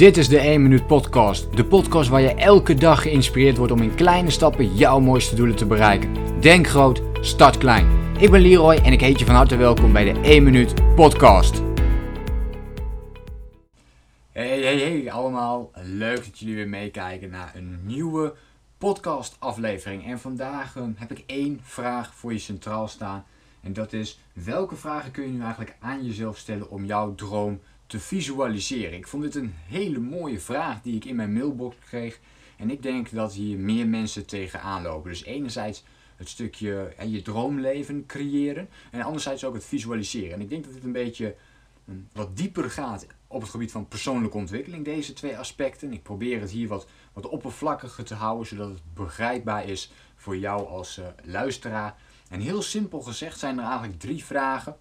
Dit is de 1 Minuut Podcast. De podcast waar je elke dag geïnspireerd wordt om in kleine stappen jouw mooiste doelen te bereiken. Denk groot, start klein. Ik ben Leroy en ik heet je van harte welkom bij de 1 Minuut Podcast. Hey, hey, hey allemaal. Leuk dat jullie weer meekijken naar een nieuwe podcast aflevering. En vandaag eh, heb ik één vraag voor je centraal staan. En dat is, welke vragen kun je nu eigenlijk aan jezelf stellen om jouw droom te visualiseren? Ik vond dit een hele mooie vraag die ik in mijn mailbox kreeg. En ik denk dat hier meer mensen tegenaan lopen. Dus enerzijds het stukje je droomleven creëren. En anderzijds ook het visualiseren. En ik denk dat dit een beetje hm, wat dieper gaat op het gebied van persoonlijke ontwikkeling. Deze twee aspecten. Ik probeer het hier wat, wat oppervlakkiger te houden. Zodat het begrijpbaar is voor jou als uh, luisteraar. En heel simpel gezegd zijn er eigenlijk drie vragen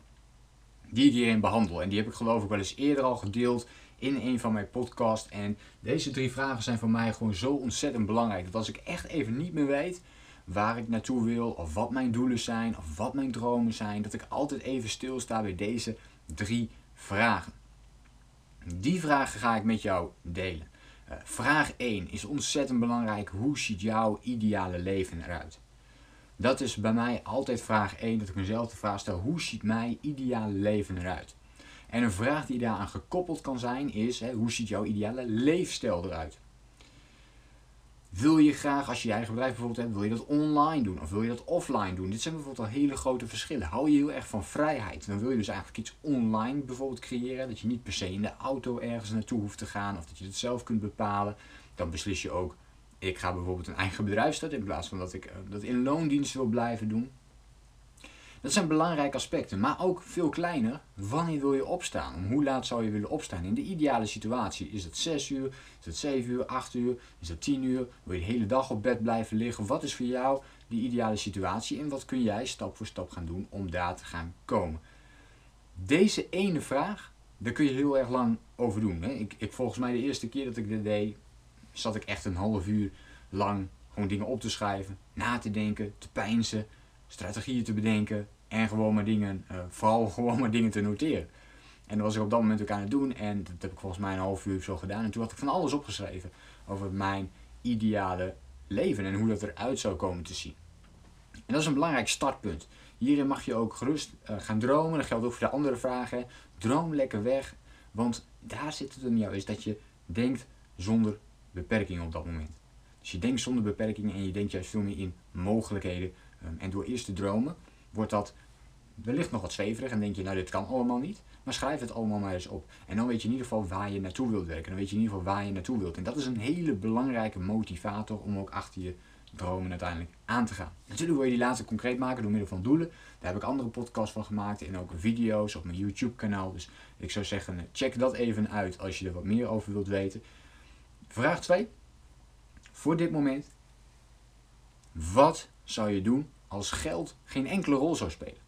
die ik hierin behandel. En die heb ik geloof ik wel eens eerder al gedeeld in een van mijn podcasts. En deze drie vragen zijn voor mij gewoon zo ontzettend belangrijk. Dat als ik echt even niet meer weet waar ik naartoe wil, of wat mijn doelen zijn, of wat mijn dromen zijn, dat ik altijd even stilsta bij deze drie vragen. Die vragen ga ik met jou delen. Uh, vraag 1 is ontzettend belangrijk. Hoe ziet jouw ideale leven eruit? Dat is bij mij altijd vraag 1, dat ik mezelf de vraag stel, hoe ziet mijn ideale leven eruit? En een vraag die daaraan gekoppeld kan zijn is, hè, hoe ziet jouw ideale leefstijl eruit? Wil je graag, als je je eigen bedrijf bijvoorbeeld hebt, wil je dat online doen of wil je dat offline doen? Dit zijn bijvoorbeeld al hele grote verschillen. Hou je heel erg van vrijheid, dan wil je dus eigenlijk iets online bijvoorbeeld creëren. Dat je niet per se in de auto ergens naartoe hoeft te gaan of dat je het zelf kunt bepalen. Dan beslis je ook ik ga bijvoorbeeld een eigen bedrijf starten in plaats van dat ik uh, dat in loondienst wil blijven doen. Dat zijn belangrijke aspecten, maar ook veel kleiner. Wanneer wil je opstaan? Hoe laat zou je willen opstaan? In de ideale situatie is het 6 uur, is het 7 uur, 8 uur, is het 10 uur? Wil je de hele dag op bed blijven liggen? Wat is voor jou die ideale situatie en wat kun jij stap voor stap gaan doen om daar te gaan komen? Deze ene vraag, daar kun je heel erg lang over doen. Hè? Ik, ik, volgens mij de eerste keer dat ik dit deed, zat ik echt een half uur lang gewoon dingen op te schrijven, na te denken, te pijnsen, strategieën te bedenken en gewoon maar dingen, uh, vooral gewoon maar dingen te noteren. En dat was ik op dat moment ook aan het doen en dat heb ik volgens mij een half uur zo gedaan. En toen had ik van alles opgeschreven over mijn ideale leven en hoe dat eruit zou komen te zien. En dat is een belangrijk startpunt. Hierin mag je ook gerust uh, gaan dromen. Dat geldt ook voor de andere vragen. Droom lekker weg. Want daar zit het om jou, is dat je denkt zonder beperkingen op dat moment. Dus je denkt zonder beperkingen en je denkt juist veel meer in mogelijkheden. Um, en door eerst te dromen wordt dat wellicht nog wat zweverig en denk je, nou dit kan allemaal niet. Maar schrijf het allemaal maar eens op. En dan weet je in ieder geval waar je naartoe wilt werken. Dan weet je in ieder geval waar je naartoe wilt. En dat is een hele belangrijke motivator om ook achter je dromen uiteindelijk aan te gaan. Natuurlijk wil je die laatste concreet maken door middel van doelen. Daar heb ik andere podcasts van gemaakt en ook video's op mijn YouTube kanaal. Dus ik zou zeggen, check dat even uit als je er wat meer over wilt weten. Vraag 2. Voor dit moment. Wat zou je doen als geld geen enkele rol zou spelen?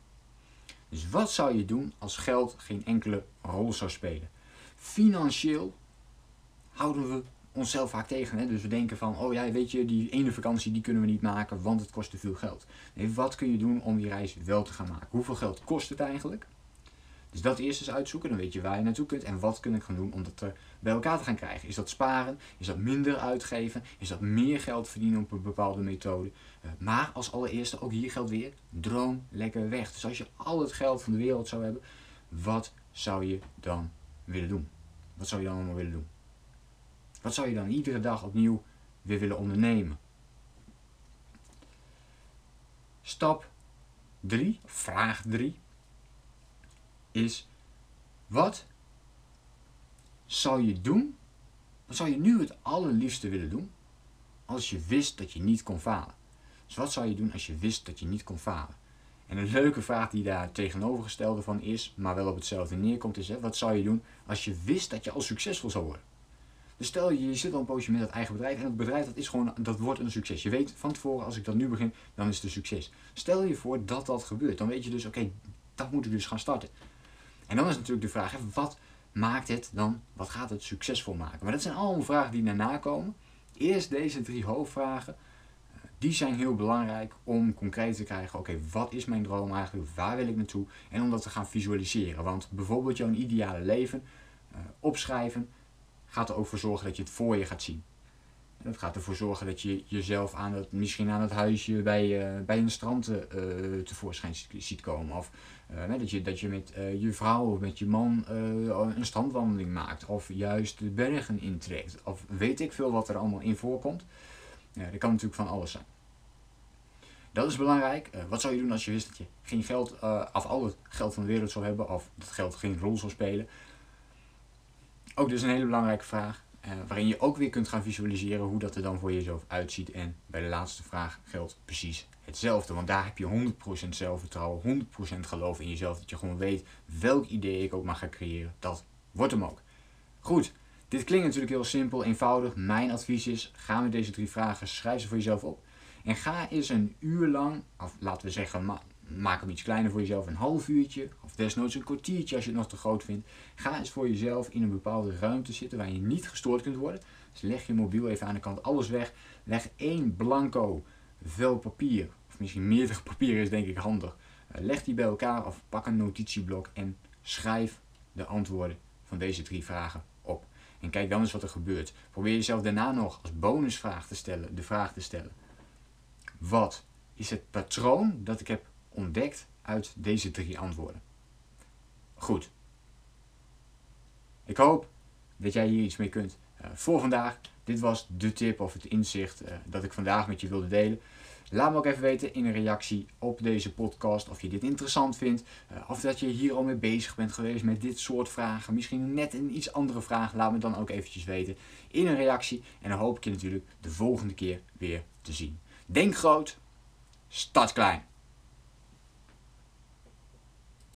Dus wat zou je doen als geld geen enkele rol zou spelen? Financieel houden we onszelf vaak tegen. Hè? Dus we denken van, oh ja, weet je, die ene vakantie die kunnen we niet maken, want het kost te veel geld. Nee, wat kun je doen om die reis wel te gaan maken? Hoeveel geld kost het eigenlijk? Dus dat eerst eens uitzoeken, dan weet je waar je naartoe kunt en wat kun ik gaan doen om dat er bij elkaar te gaan krijgen. Is dat sparen? Is dat minder uitgeven? Is dat meer geld verdienen op een bepaalde methode? Uh, maar als allereerste, ook hier geldt weer, droom lekker weg. Dus als je al het geld van de wereld zou hebben, wat zou je dan willen doen? Wat zou je dan allemaal willen doen? Wat zou je dan iedere dag opnieuw weer willen ondernemen? Stap 3, vraag 3 is wat zou je doen? Wat zou je nu het allerliefste willen doen als je wist dat je niet kon falen? Dus wat zou je doen als je wist dat je niet kon falen? En een leuke vraag die daar tegenovergestelde van is, maar wel op hetzelfde neerkomt, is: hè, wat zou je doen als je wist dat je al succesvol zou worden? Dus stel je, je zit al een poosje met dat eigen bedrijf en het bedrijf dat is gewoon, dat wordt een succes. Je weet van tevoren, als ik dat nu begin, dan is het een succes. Stel je voor dat dat gebeurt, dan weet je dus, oké, dat moet ik dus gaan starten. En dan is natuurlijk de vraag, wat maakt het dan, wat gaat het succesvol maken? Maar dat zijn allemaal vragen die daarna komen. Eerst deze drie hoofdvragen, eh, die zijn heel belangrijk om concreet te krijgen, oké, wat is mijn droom eigenlijk, waar wil ik naartoe? En om dat te gaan visualiseren. Want bijvoorbeeld jouw ideale leven, uh, opschrijven, gaat er ook voor zorgen dat je het voor je gaat zien. Dat gaat ervoor zorgen dat je jezelf aan het, misschien aan het huisje bij, uh, bij een strand uh, tevoorschijn ziet komen. Of dat, je, dat je met je vrouw of met je man een strandwandeling maakt. Of juist de bergen intrekt. Of weet ik veel wat er allemaal in voorkomt. dat kan natuurlijk van alles zijn. Dat is belangrijk. wat zou je doen als je wist dat je geen geld, of al het geld van de wereld zou hebben. Of dat geld geen rol zou spelen. Ook dus een hele belangrijke vraag. Uh, waarin je ook weer kunt gaan visualiseren hoe dat er dan voor jezelf uitziet. En bij de laatste vraag geldt precies hetzelfde. Want daar heb je 100% zelfvertrouwen, 100% geloof in jezelf. Dat je gewoon weet welk idee ik ook mag gaan creëren. Dat wordt hem ook. Goed, dit klinkt natuurlijk heel simpel, eenvoudig. Mijn advies is, ga met deze drie vragen, schrijf ze voor jezelf op. En ga eens een uur lang, of laten we zeggen maak hem iets kleiner voor jezelf, een half uurtje of desnoods een kwartiertje als je het nog te groot vindt. Ga eens voor jezelf in een bepaalde ruimte zitten waar je niet gestoord kunt worden. Dus leg je mobiel even aan de kant, alles weg. Leg één blanco vel papier, of misschien meerdere papieren is denk ik handig. Eh, leg die bij elkaar of pak een notitieblok en schrijf de antwoorden van deze drie vragen op. En kijk dan eens wat er gebeurt. Probeer jezelf daarna nog als bonusvraag te stellen, de vraag te stellen. Wat is het patroon dat ik heb ontdekt uit deze drie antwoorden. Goed. Ik hoop dat jij hier iets mee kunt uh, voor vandaag. Dit was de tip of het inzicht uh, dat ik vandaag met je wilde delen. Laat me ook even weten in een reactie op deze podcast of je dit interessant vindt. Uh, of dat je hier al mee bezig bent geweest met dit soort vragen. Misschien net een iets andere vraag. Laat me dan ook eventjes weten in een reactie. En dan hoop ik je natuurlijk de volgende keer weer te zien. Denk groot, start klein.